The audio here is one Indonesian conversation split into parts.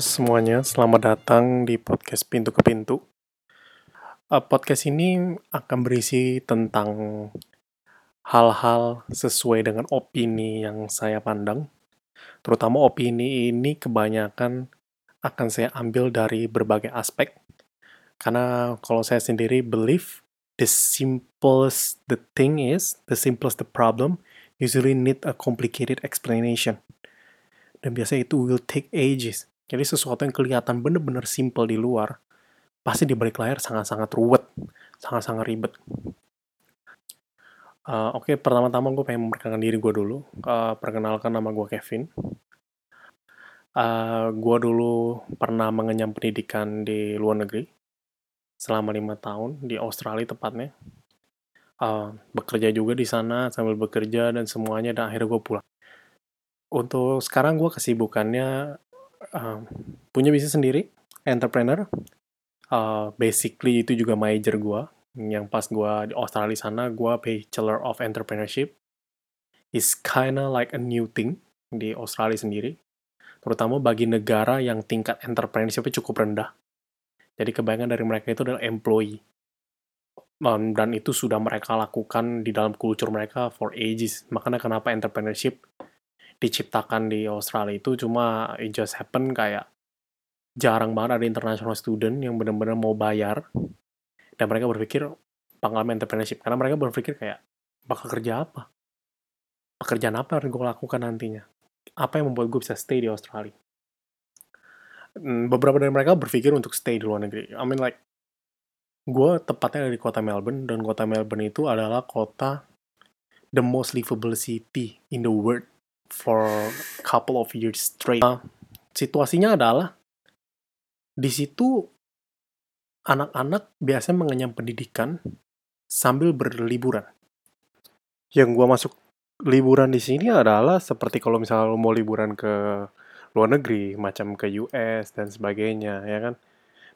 semuanya, selamat datang di podcast Pintu ke Pintu. Uh, podcast ini akan berisi tentang hal-hal sesuai dengan opini yang saya pandang. Terutama opini ini kebanyakan akan saya ambil dari berbagai aspek. Karena kalau saya sendiri believe the simplest the thing is, the simplest the problem, usually need a complicated explanation. Dan biasanya itu will take ages jadi sesuatu yang kelihatan bener-bener simple di luar, pasti di balik layar sangat-sangat ruwet, sangat-sangat ribet. Uh, Oke, okay, pertama-tama gue pengen memperkenalkan diri gue dulu. Uh, perkenalkan nama gue Kevin. Uh, gue dulu pernah mengenyam pendidikan di luar negeri selama lima tahun di Australia tepatnya. Uh, bekerja juga di sana sambil bekerja dan semuanya dan akhirnya gue pulang. Untuk sekarang gue kesibukannya uh, punya bisnis sendiri, entrepreneur. Uh, basically itu juga major gue. Yang pas gue di Australia sana, gue Bachelor of Entrepreneurship. Is kinda like a new thing di Australia sendiri. Terutama bagi negara yang tingkat entrepreneurship cukup rendah. Jadi kebanyakan dari mereka itu adalah employee. Um, dan itu sudah mereka lakukan di dalam kultur mereka for ages. Makanya kenapa entrepreneurship diciptakan di Australia itu cuma it just happen kayak jarang banget ada international student yang benar-benar mau bayar. Dan mereka berpikir pengalaman entrepreneurship. Karena mereka berpikir kayak bakal kerja apa? Pekerjaan apa yang gue lakukan nantinya? Apa yang membuat gue bisa stay di Australia? Hmm, beberapa dari mereka berpikir untuk stay di luar negeri. I mean like gue tepatnya ada di kota Melbourne dan kota Melbourne itu adalah kota the most livable city in the world for couple of years straight. Uh, situasinya adalah di situ anak-anak biasanya mengenyam pendidikan sambil berliburan. Yang gua masuk liburan di sini adalah seperti kalau misalnya lo mau liburan ke luar negeri, macam ke US dan sebagainya, ya kan?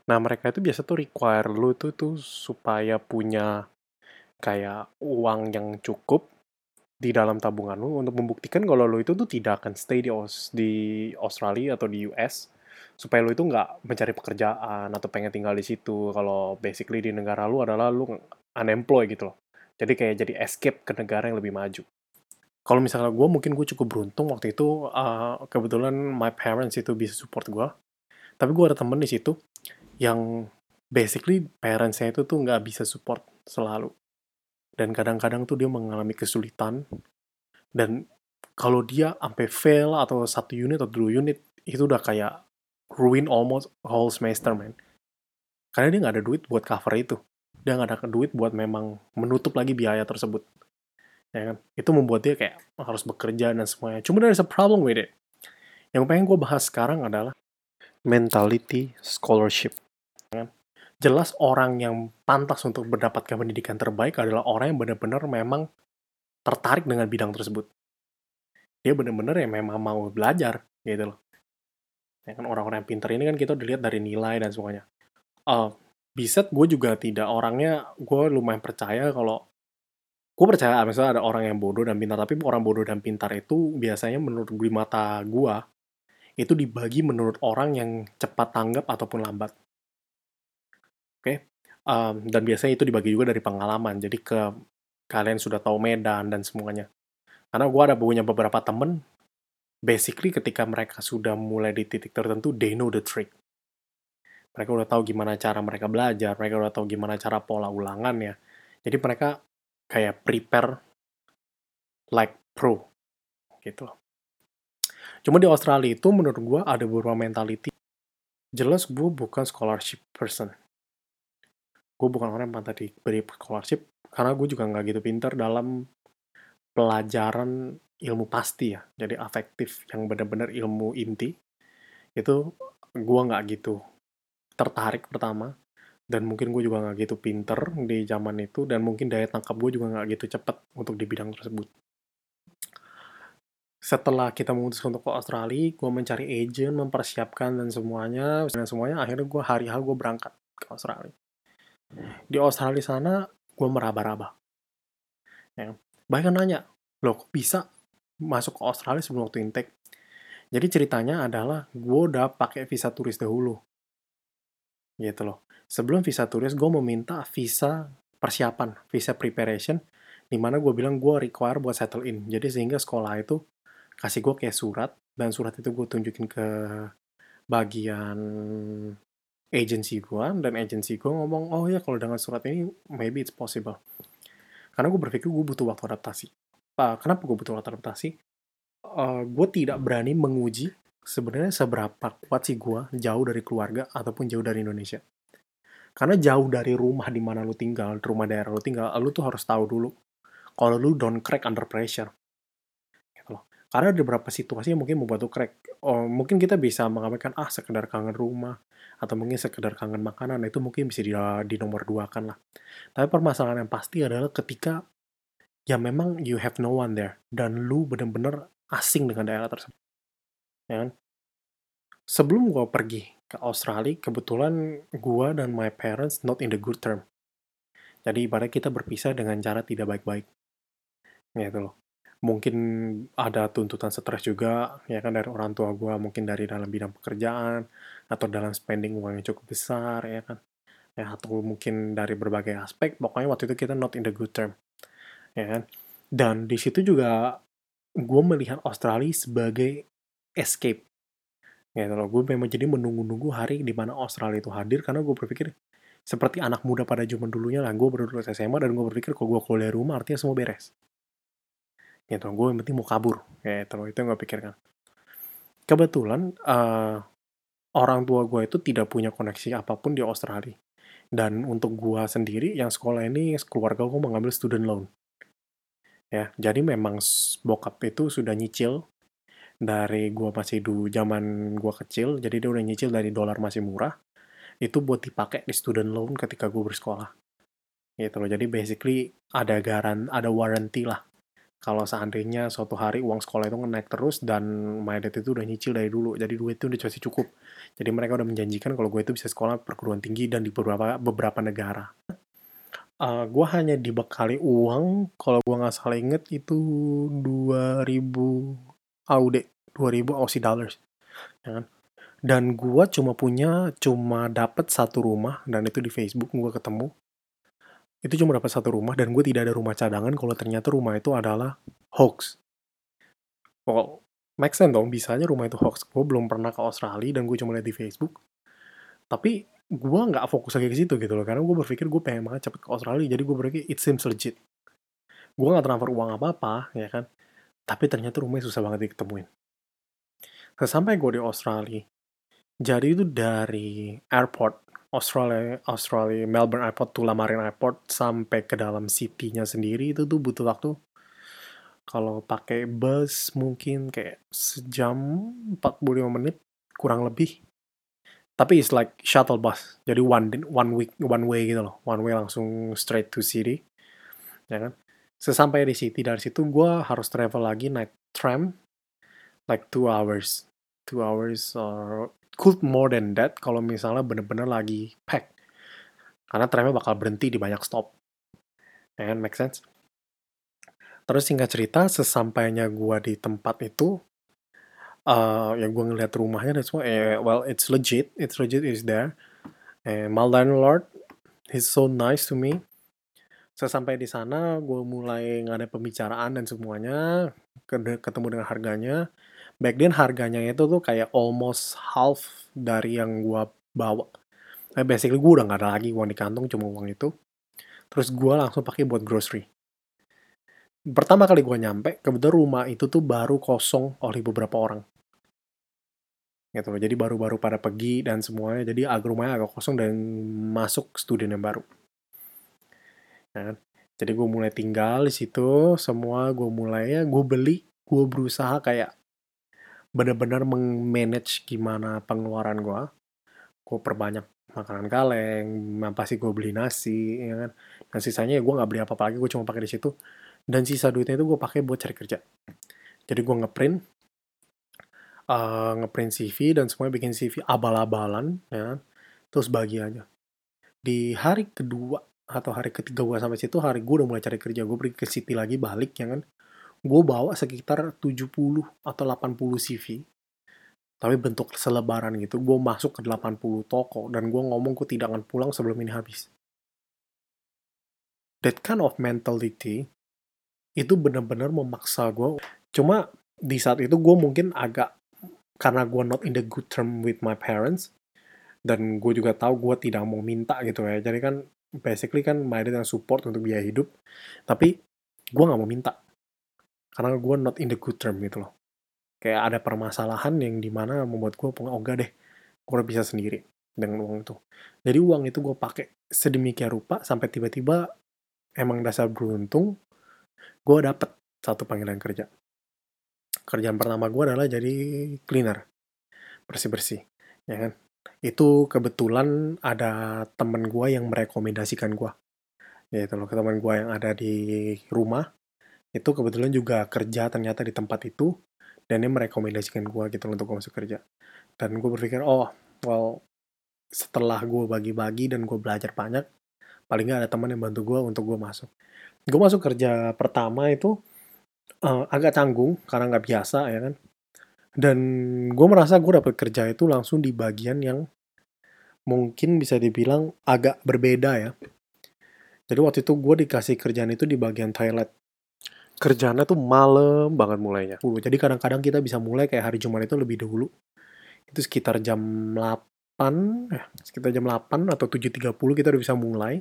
Nah, mereka itu biasa tuh require lo tuh tuh supaya punya kayak uang yang cukup di dalam tabungan lu untuk membuktikan kalau lo itu tuh tidak akan stay di Aus di Australia atau di US supaya lo itu nggak mencari pekerjaan atau pengen tinggal di situ. Kalau basically di negara lu adalah lu unemployed gitu loh. Jadi kayak jadi escape ke negara yang lebih maju. Kalau misalnya gue mungkin gue cukup beruntung waktu itu uh, kebetulan my parents itu bisa support gue tapi gue ada temen di situ yang basically parentsnya itu tuh nggak bisa support selalu dan kadang-kadang tuh dia mengalami kesulitan. Dan kalau dia sampai fail atau satu unit atau dua unit itu udah kayak ruin almost whole semester man karena dia nggak ada duit buat cover itu. Dia nggak ada duit buat memang menutup lagi biaya tersebut. Ya kan? Itu membuat dia kayak harus bekerja dan semuanya. Cuma there's a problem with it. Yang pengen gue bahas sekarang adalah mentality scholarship? Jelas orang yang pantas untuk mendapatkan pendidikan terbaik adalah orang yang benar-benar memang tertarik dengan bidang tersebut. Dia benar-benar ya memang mau belajar gitu loh. Ya kan orang-orang yang pintar ini kan kita dilihat dari nilai dan semuanya. Uh, Biset gue juga tidak orangnya, gue lumayan percaya kalau gue percaya misalnya ada orang yang bodoh dan pintar, tapi orang bodoh dan pintar itu biasanya menurut gue mata gue itu dibagi menurut orang yang cepat tanggap ataupun lambat okay? um, dan biasanya itu dibagi juga dari pengalaman. Jadi ke kalian sudah tahu medan dan semuanya. Karena gue ada punya beberapa temen basically ketika mereka sudah mulai di titik tertentu they know the trick. Mereka udah tahu gimana cara mereka belajar mereka udah tahu gimana cara pola ulangan ya jadi mereka kayak prepare like pro gitu. Cuma di Australia itu menurut gue ada beberapa mentality jelas gue bukan scholarship person gue bukan orang yang pantas diberi scholarship karena gue juga nggak gitu pinter dalam pelajaran ilmu pasti ya. Jadi afektif yang benar-benar ilmu inti itu gue nggak gitu tertarik pertama. Dan mungkin gue juga nggak gitu pinter di zaman itu dan mungkin daya tangkap gue juga nggak gitu cepet untuk di bidang tersebut. Setelah kita memutuskan untuk ke Australia, gue mencari agent, mempersiapkan dan semuanya, dan semuanya akhirnya gue hari hari gue berangkat ke Australia di Australia sana gue meraba-raba ya. banyak nanya loh kok bisa masuk ke Australia sebelum waktu intake Jadi ceritanya adalah gue udah pakai visa turis dahulu. Gitu loh. Sebelum visa turis, gue meminta visa persiapan, visa preparation, di mana gue bilang gue require buat settle in. Jadi sehingga sekolah itu kasih gue kayak surat, dan surat itu gue tunjukin ke bagian agency gue, dan agency gue ngomong, oh ya kalau dengan surat ini, maybe it's possible. Karena gue berpikir gue butuh waktu adaptasi. Uh, kenapa gue butuh waktu adaptasi? Uh, gue tidak berani menguji sebenarnya seberapa kuat sih gue jauh dari keluarga ataupun jauh dari Indonesia. Karena jauh dari rumah di mana lu tinggal, rumah daerah lu tinggal, lu tuh harus tahu dulu kalau lu don't crack under pressure. Karena ada beberapa situasi yang mungkin membuat lu crack. Oh, mungkin kita bisa mengamalkan ah sekedar kangen rumah atau mungkin sekedar kangen makanan itu mungkin bisa di, di nomor dua kan lah. Tapi permasalahan yang pasti adalah ketika ya memang you have no one there dan lu bener-bener asing dengan daerah tersebut. Ya kan? Sebelum gue pergi ke Australia, kebetulan gue dan my parents not in the good term. Jadi ibarat kita berpisah dengan cara tidak baik-baik. Gitu loh. Mungkin ada tuntutan stres juga, ya kan dari orang tua gue, mungkin dari dalam bidang pekerjaan, atau dalam spending uang yang cukup besar, ya kan. Ya, atau mungkin dari berbagai aspek, pokoknya waktu itu kita not in the good term. Ya kan. Dan di situ juga gue melihat Australia sebagai escape gitu loh gue memang jadi menunggu-nunggu hari di mana Australia itu hadir karena gue berpikir seperti anak muda pada zaman dulunya lah gue lulus SMA dan gue berpikir kalau gue keluar dari rumah artinya semua beres gitu. Gue yang penting mau kabur. Loh itu yang gue pikirkan. Kebetulan uh, orang tua gue itu tidak punya koneksi apa pun di Australia. Dan untuk gue sendiri yang sekolah ini keluarga gue mengambil student loan. Ya jadi memang bokap itu sudah nyicil dari gua masih dulu zaman gua kecil, jadi dia udah nyicil dari dolar masih murah, itu buat dipakai di student loan ketika gua bersekolah. Gitu loh. Jadi basically ada garan, ada warranty lah. Kalau seandainya suatu hari uang sekolah itu naik terus dan my dad itu udah nyicil dari dulu, jadi duit itu udah masih cukup. Jadi mereka udah menjanjikan kalau gue itu bisa sekolah perguruan tinggi dan di beberapa beberapa negara. Uh, gue hanya dibekali uang, kalau gue nggak salah inget itu 2000 AUD 2000 Aussie dollars ya kan dan gua cuma punya cuma dapat satu rumah dan itu di Facebook gua ketemu itu cuma dapat satu rumah dan gue tidak ada rumah cadangan kalau ternyata rumah itu adalah hoax. Well make sense dong bisanya rumah itu hoax. Gue belum pernah ke Australia dan gue cuma lihat di Facebook. Tapi gue nggak fokus lagi ke situ gitu loh karena gue berpikir gue pengen banget cepet ke Australia jadi gue berpikir it seems legit. Gue nggak transfer uang apa apa ya kan? Tapi ternyata rumahnya susah banget diketemuin. Sesampai gue di Australia, jadi itu dari airport, Australia, Australia, Melbourne Airport, Tullamarine Airport, sampai ke dalam city-nya sendiri itu tuh butuh waktu. Kalau pakai bus mungkin kayak sejam 45 menit, kurang lebih. Tapi it's like shuttle bus, jadi one one week one way gitu loh, one way langsung straight to city, ya kan? sesampai di city dari situ gue harus travel lagi naik tram like two hours two hours or could more than that kalau misalnya bener-bener lagi pack karena tramnya bakal berhenti di banyak stop. And make sense? Terus singkat cerita sesampainya gue di tempat itu uh, yang gue ngeliat rumahnya dan semua eh, well it's legit it's legit is there. And my landlord he's so nice to me. Sesampai di sana, gue mulai ada pembicaraan dan semuanya, ketemu dengan harganya. Back then harganya itu tuh kayak almost half dari yang gue bawa. Nah, basically gue udah nggak ada lagi uang di kantong, cuma uang itu. Terus gue langsung pakai buat grocery. Pertama kali gue nyampe, kebetulan rumah itu tuh baru kosong oleh beberapa orang. Gitu loh, jadi baru-baru pada pergi dan semuanya, jadi agak rumahnya agak kosong dan masuk student yang baru kan jadi gue mulai tinggal di situ semua gue mulai gue beli gue berusaha kayak benar-benar mengmanage gimana pengeluaran gue gue perbanyak makanan kaleng pasti gue beli nasi ya kan. Dan sisanya ya gue nggak beli apa-apa lagi gue cuma pakai di situ. Dan sisa duitnya itu gue pakai buat cari kerja. Jadi gue ngeprint uh, ngeprint CV dan semuanya bikin CV abal-abalan ya kan? terus bagi aja. Di hari kedua atau hari ketiga gue sampai situ hari gue udah mulai cari kerja. Gue pergi ke city lagi balik ya kan gue bawa sekitar 70 atau 80 CV tapi bentuk selebaran gitu. Gue masuk ke 80 toko dan gue ngomong gue tidak akan pulang sebelum ini habis. That kind of mentality itu benar-benar memaksa gue. Cuma di saat itu gue mungkin agak karena gue not in the good term with my parents dan gue juga tahu gue tidak mau minta gitu ya. Jadi kan basically kan my dad yang support untuk biaya hidup, tapi gue nggak mau minta karena gue not in the good term gitu loh. Kayak ada permasalahan yang di mana membuat gue oh enggak deh gue bisa sendiri dengan uang itu. Jadi uang itu gue pakai sedemikian rupa sampai tiba-tiba emang dasar beruntung gue dapet satu panggilan kerja. Kerjaan pertama gue adalah jadi cleaner bersih-bersih ya kan? Itu kebetulan ada temen gue yang merekomendasikan gue ya itu loh teman gue yang ada di rumah itu kebetulan juga kerja ternyata di tempat itu dan dia merekomendasikan gue gitu untuk gue masuk kerja. Dan gue berpikir oh well setelah gue bagi-bagi dan gue belajar banyak paling nggak ada teman yang bantu gue untuk gue masuk. Gue masuk kerja pertama itu uh, agak canggung karena nggak biasa ya kan? Dan gue merasa gue dapet kerja itu langsung di bagian yang mungkin bisa dibilang agak berbeda ya. Jadi waktu itu gue dikasih kerjaan itu di bagian toilet kerjanya tuh malam banget mulainya. Jadi kadang-kadang kita bisa mulai kayak hari Jumat itu lebih dulu. Itu sekitar jam 8, ya, sekitar jam 8 atau 7.30 kita udah bisa mulai.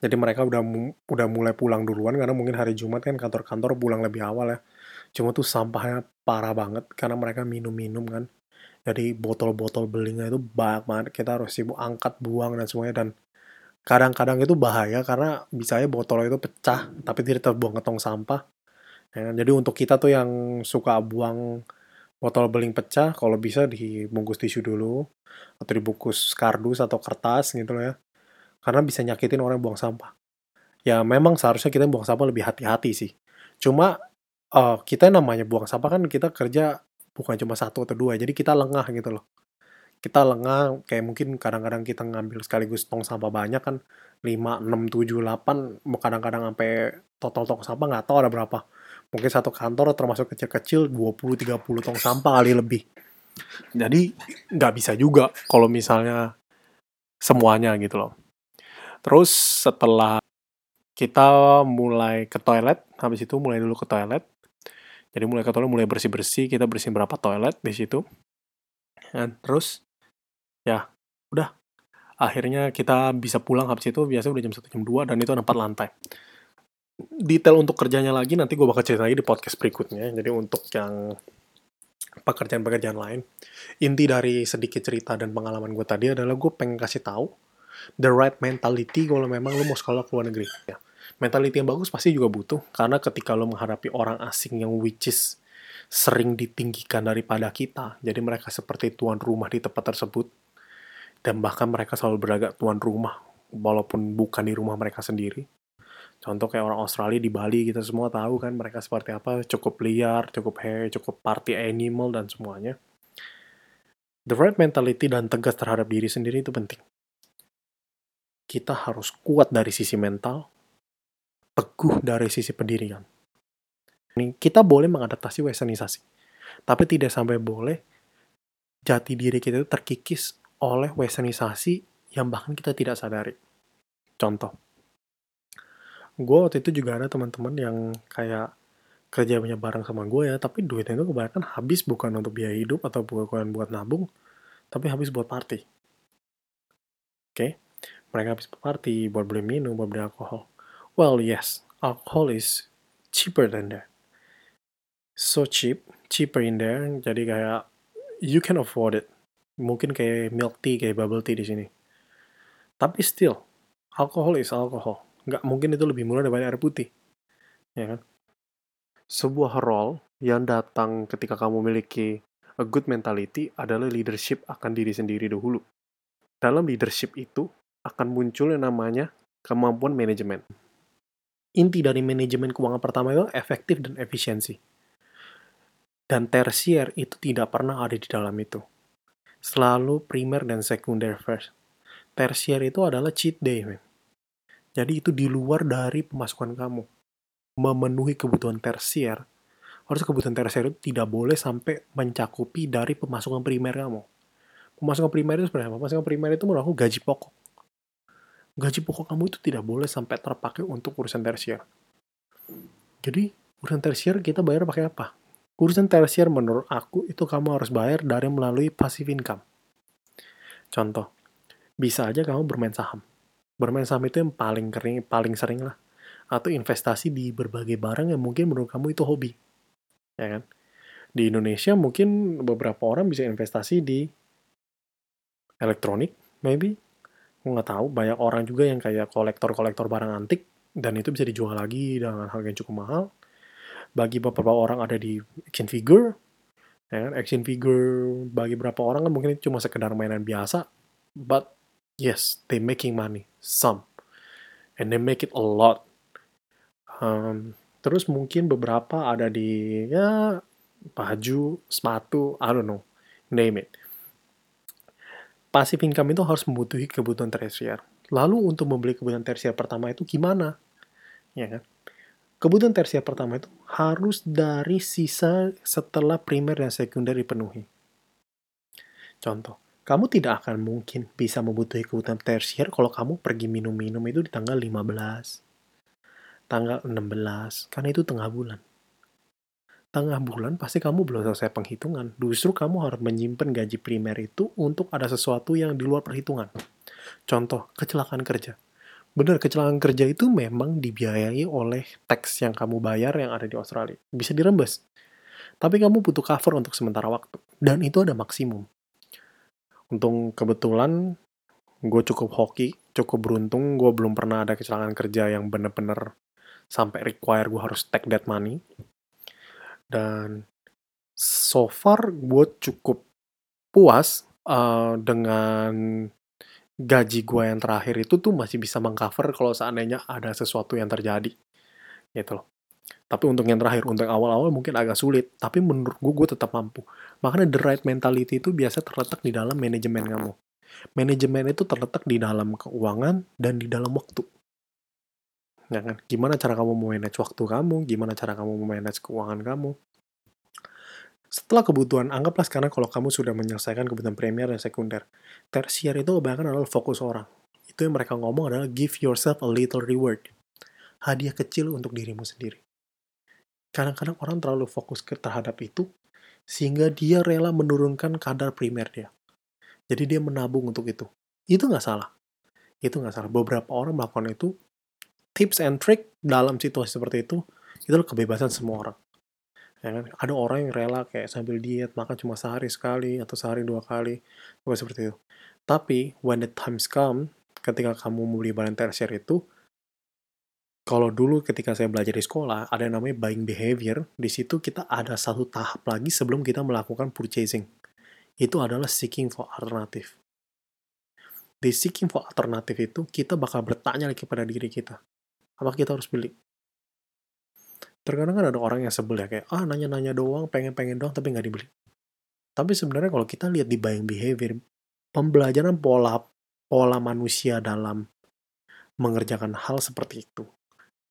Jadi mereka udah udah mulai pulang duluan karena mungkin hari Jumat kan kantor-kantor pulang lebih awal ya. Cuma tuh sampahnya parah banget karena mereka minum-minum kan. Jadi botol-botol belingnya itu banyak banget. Kita harus sibuk angkat, buang dan semuanya dan kadang-kadang itu bahaya karena bisa aja botol itu pecah tapi tidak terbuang ke tong sampah. Ya, jadi untuk kita tuh yang suka buang botol beling pecah kalau bisa dibungkus tisu dulu atau dibungkus kardus atau kertas gitu loh ya. Karena bisa nyakitin orang yang buang sampah. Ya memang seharusnya kita buang sampah lebih hati-hati sih. Cuma uh, kita namanya buang sampah kan kita kerja bukan cuma satu atau dua jadi kita lengah gitu loh kita lengah kayak mungkin kadang-kadang kita ngambil sekaligus tong sampah banyak kan 5, 6, 7, 8 kadang-kadang sampai total tong sampah nggak tahu ada berapa. Mungkin satu kantor termasuk kecil-kecil 20, 30 tong sampah kali lebih. Jadi nggak bisa juga kalau misalnya semuanya gitu loh. Terus setelah kita mulai ke toilet habis itu mulai dulu ke toilet. Jadi mulai ke toilet mulai bersih-bersih kita bersihin berapa toilet di situ. Dan terus ya udah. Akhirnya kita bisa pulang habis itu biasanya udah jam 1 jam 2 dan itu ada 4 lantai. Detail untuk kerjanya lagi nanti gue bakal cerita lagi di podcast berikutnya. Jadi untuk yang pekerjaan-pekerjaan lain inti dari sedikit cerita dan pengalaman gue tadi adalah gue pengen kasih tahu the right mentality kalau memang lo mau sekolah ke luar negeri. Ya mentality yang bagus pasti juga butuh karena ketika lo menghadapi orang asing yang which is sering ditinggikan daripada kita jadi mereka seperti tuan rumah di tempat tersebut dan bahkan mereka selalu beragak tuan rumah walaupun bukan di rumah mereka sendiri. Contoh kayak orang Australia di Bali kita semua tahu kan mereka seperti apa cukup liar cukup hair cukup party animal dan semuanya. The right mentality dan tegas terhadap diri sendiri itu penting. Kita harus kuat dari sisi mental teguh dari sisi pendirian. Kita boleh mengadaptasi westernisasi tapi tidak sampai boleh jati diri kita itu terkikis oleh westernisasi yang bahkan kita tidak sadari. Contoh, gue waktu itu juga ada teman-teman yang kayak kerja banyak bareng sama gue ya, tapi duitnya itu kebanyakan habis bukan untuk biaya hidup atau bukan buat nabung, tapi habis buat party. Oke, okay? mereka habis buat party, buat beli minum, buat beli alkohol. Well, yes, alcohol is cheaper than that. So cheap, cheaper in there, jadi kayak you can afford it mungkin kayak milk tea, kayak bubble tea di sini. Tapi still, alkohol is alkohol. Nggak mungkin itu lebih murah daripada air putih. Ya kan? Sebuah role yang datang ketika kamu memiliki a good mentality adalah leadership akan diri sendiri dahulu. Dalam leadership itu akan muncul yang namanya kemampuan manajemen. Inti dari manajemen keuangan pertama itu efektif dan efisiensi. Dan tersier itu tidak pernah ada di dalam itu selalu primer dan sekunder first. Tersier itu adalah cheat day, man. Jadi itu di luar dari pemasukan kamu. Memenuhi kebutuhan tersier, harus kebutuhan tersier itu tidak boleh sampai mencakupi dari pemasukan primer kamu. Pemasukan primer itu sebenarnya? Pemasukan primer itu menurut aku gaji pokok. Gaji pokok kamu itu tidak boleh sampai terpakai untuk urusan tersier. Jadi, urusan tersier kita bayar pakai apa? Urusan tersier menurut aku itu kamu harus bayar dari melalui passive income. Contoh, bisa aja kamu bermain saham. Bermain saham itu yang paling kering, paling sering lah. Atau investasi di berbagai barang yang mungkin menurut kamu itu hobi. Ya kan? Di Indonesia mungkin beberapa orang bisa investasi di elektronik, maybe. Aku nggak tahu, banyak orang juga yang kayak kolektor-kolektor barang antik, dan itu bisa dijual lagi dengan harga yang cukup mahal. Bagi beberapa orang ada di action figure, ya kan? Action figure bagi beberapa orang kan mungkin cuma sekedar mainan biasa, but yes, they making money, some, and they make it a lot. Um, terus mungkin beberapa ada di ya baju, sepatu, I don't know, name it. Passive income itu harus membutuhkan kebutuhan tersier. Lalu untuk membeli kebutuhan tersier pertama itu gimana? Ya kan? Kebutuhan tersier pertama itu harus dari sisa setelah primer dan sekunder dipenuhi. Contoh, kamu tidak akan mungkin bisa membutuhkan kebutuhan tersier kalau kamu pergi minum-minum itu di tanggal 15, tanggal 16, karena itu tengah bulan. Tengah bulan pasti kamu belum selesai penghitungan. Justru kamu harus menyimpan gaji primer itu untuk ada sesuatu yang di luar perhitungan. Contoh, kecelakaan kerja. Benar, kecelakaan kerja itu memang dibiayai oleh tax yang kamu bayar yang ada di Australia. Bisa dirembes. Tapi kamu butuh cover untuk sementara waktu. Dan itu ada maksimum. Untung kebetulan gue cukup hoki, cukup beruntung, gue belum pernah ada kecelakaan kerja yang bener-bener sampai require gue harus take that money. Dan so far gue cukup puas uh, dengan gaji gue yang terakhir itu tuh masih bisa mengcover kalau seandainya ada sesuatu yang terjadi gitu loh. Tapi untuk yang terakhir untuk awal-awal mungkin agak sulit tapi menurut gue gue tetap mampu. Makanya the right mentality itu biasa terletak di dalam manajemen kamu. Manajemen itu terletak di dalam keuangan dan di dalam waktu. Ya kan? Gimana cara kamu memanage waktu kamu gimana cara kamu memanage keuangan kamu setelah kebutuhan, anggaplah sekarang kalau kamu sudah menyelesaikan kebutuhan premier dan sekunder. Tersier itu kebanyakan adalah fokus orang. Itu yang mereka ngomong adalah give yourself a little reward. Hadiah kecil untuk dirimu sendiri. Kadang-kadang orang terlalu fokus ke terhadap itu, sehingga dia rela menurunkan kadar primer dia. Jadi dia menabung untuk itu. Itu nggak salah. Itu nggak salah. Beberapa orang melakukan itu, tips and trick dalam situasi seperti itu, itu kebebasan semua orang ya kan? Ada orang yang rela kayak sambil diet makan cuma sehari sekali atau sehari dua kali. Bukan seperti itu. Tapi when the times come ketika kamu membeli barang tersier itu kalau dulu ketika saya belajar di sekolah ada yang namanya buying behavior. Di situ kita ada satu tahap lagi sebelum kita melakukan purchasing. Itu adalah seeking for alternative. Di seeking for alternative itu kita bakal bertanya lagi pada diri kita. Apa kita harus beli terkadang kan ada orang yang sebel ya kayak ah nanya-nanya doang pengen-pengen doang tapi nggak dibeli. Tapi sebenarnya kalau kita lihat di buying behavior pembelajaran pola pola manusia dalam mengerjakan hal seperti itu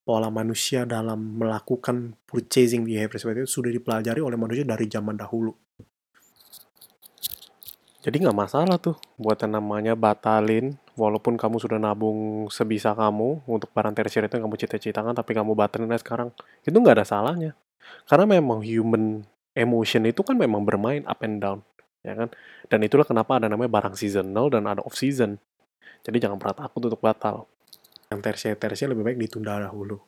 pola manusia dalam melakukan purchasing behavior seperti itu sudah dipelajari oleh manusia dari zaman dahulu. Jadi nggak masalah tuh buat yang namanya batalin walaupun kamu sudah nabung sebisa kamu untuk barang tersier itu yang kamu cita-citakan tapi kamu batalin sekarang itu nggak ada salahnya. Karena memang human emotion itu kan memang bermain up and down ya kan? Dan itulah kenapa ada namanya barang seasonal dan ada off season. Jadi jangan pernah takut untuk batal. Yang tersier tersier lebih baik ditunda dahulu.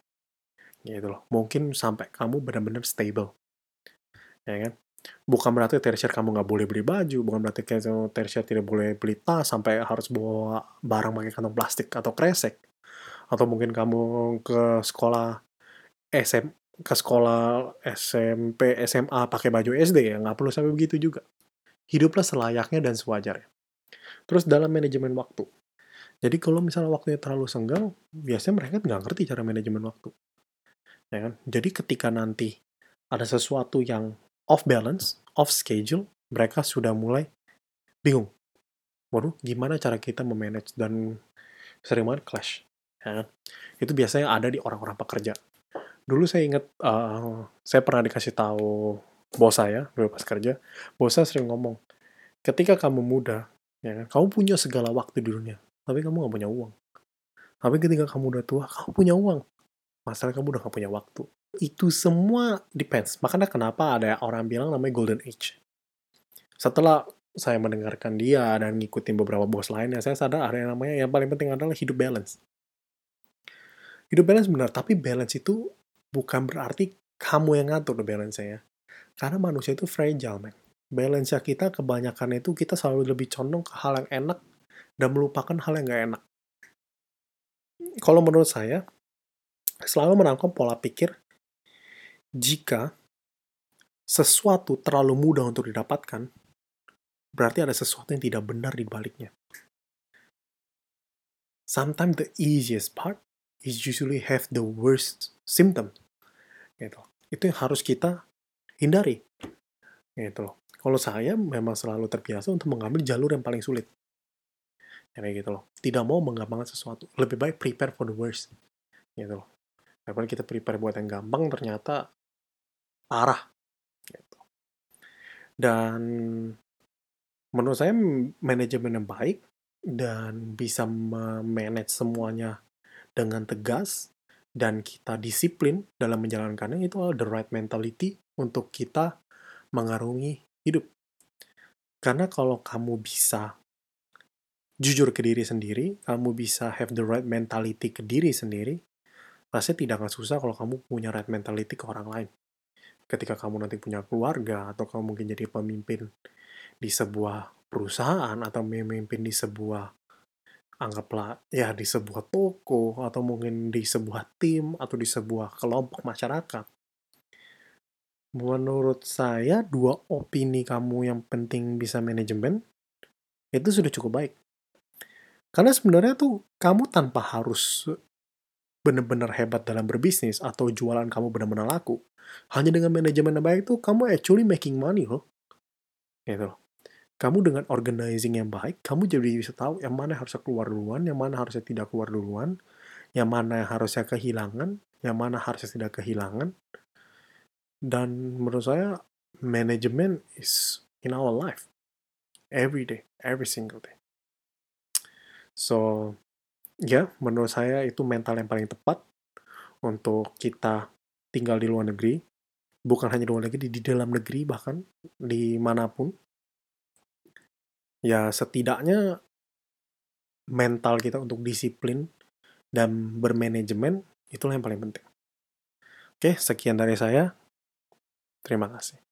Gitu loh. Mungkin sampai kamu benar-benar stable. Ya kan bukan berarti tersier kamu nggak boleh beli baju, bukan berarti kayak tersier tidak boleh beli tas sampai harus bawa barang pakai kantong plastik atau kresek. Atau mungkin kamu ke sekolah SM ke sekolah SMP, SMA pakai baju SD ya, nggak perlu sampai begitu juga. Hiduplah selayaknya dan sewajarnya. Terus dalam manajemen waktu. Jadi kalau misalnya waktunya terlalu senggang, biasanya mereka nggak ngerti cara manajemen waktu. Ya kan? Jadi ketika nanti ada sesuatu yang off balance, off schedule, mereka sudah mulai bingung. Waduh, gimana cara kita memanage dan sering banget clash. Ya kan? Itu biasanya ada di orang-orang pekerja. Dulu saya ingat, uh, saya pernah dikasih tahu bos saya, dulu pas kerja, bos saya sering ngomong, "Ketika kamu muda, ya kan, kamu punya segala waktu di dunia, tapi kamu nggak punya uang. Tapi ketika kamu udah tua, kamu punya uang, masalahnya kamu udah nggak punya waktu." Itu semua depends. Makanya kenapa ada orang bilang namanya golden age. Setelah saya mendengarkan dia dan ngikutin beberapa bos lainnya, saya sadar ada yang namanya yang paling penting adalah hidup balance. Hidup balance benar, tapi balance itu bukan berarti kamu yang ngatur the balance ya. Karena manusia itu fragile, man. Balance kita kebanyakan itu kita selalu lebih condong ke hal yang enak dan melupakan hal yang gak enak. Kalau menurut saya, selalu menangkap pola pikir jika sesuatu terlalu mudah untuk didapatkan, berarti ada sesuatu yang tidak benar di baliknya. Sometimes the easiest part is usually have the worst symptom. Gitu. Itu yang harus kita hindari. Gitu. Kalau saya memang selalu terbiasa untuk mengambil jalur yang paling sulit. Kayak gitu loh. Tidak mau menggampangkan sesuatu. Lebih baik prepare for the worst. Gitu loh. Daripada kita prepare buat yang gampang, ternyata parah. Gitu. Dan menurut saya manajemen yang baik dan bisa memanage semuanya dengan tegas dan kita disiplin dalam menjalankannya itu the right mentality untuk kita mengarungi hidup. Karena kalau kamu bisa jujur ke diri sendiri, kamu bisa have the right mentality ke diri sendiri, rasanya tidak akan susah kalau kamu punya right mentality ke orang lain. Ketika kamu nanti punya keluarga, atau kamu mungkin jadi pemimpin di sebuah perusahaan, atau memimpin di sebuah anggaplah ya di sebuah toko atau mungkin di sebuah tim atau di sebuah kelompok masyarakat. Menurut saya dua opini kamu yang penting bisa manajemen itu sudah cukup baik. Karena sebenarnya tuh kamu tanpa harus benar-benar hebat dalam berbisnis atau jualan kamu benar-benar laku. Hanya dengan manajemen yang baik tuh kamu actually making money loh. Gitu loh kamu dengan organizing yang baik, kamu jadi bisa tahu yang mana harusnya keluar duluan, yang mana harusnya tidak keluar duluan, yang mana yang harusnya kehilangan, yang mana harusnya tidak kehilangan. Dan menurut saya, manajemen is in our life. Every day, every single day. So, ya, menurut saya itu mental yang paling tepat untuk kita tinggal di luar negeri. Bukan hanya di luar negeri, di dalam negeri bahkan, di mana pun ya setidaknya mental kita untuk disiplin dan bermanajemen itulah yang paling penting. Oke, sekian dari saya. Terima kasih.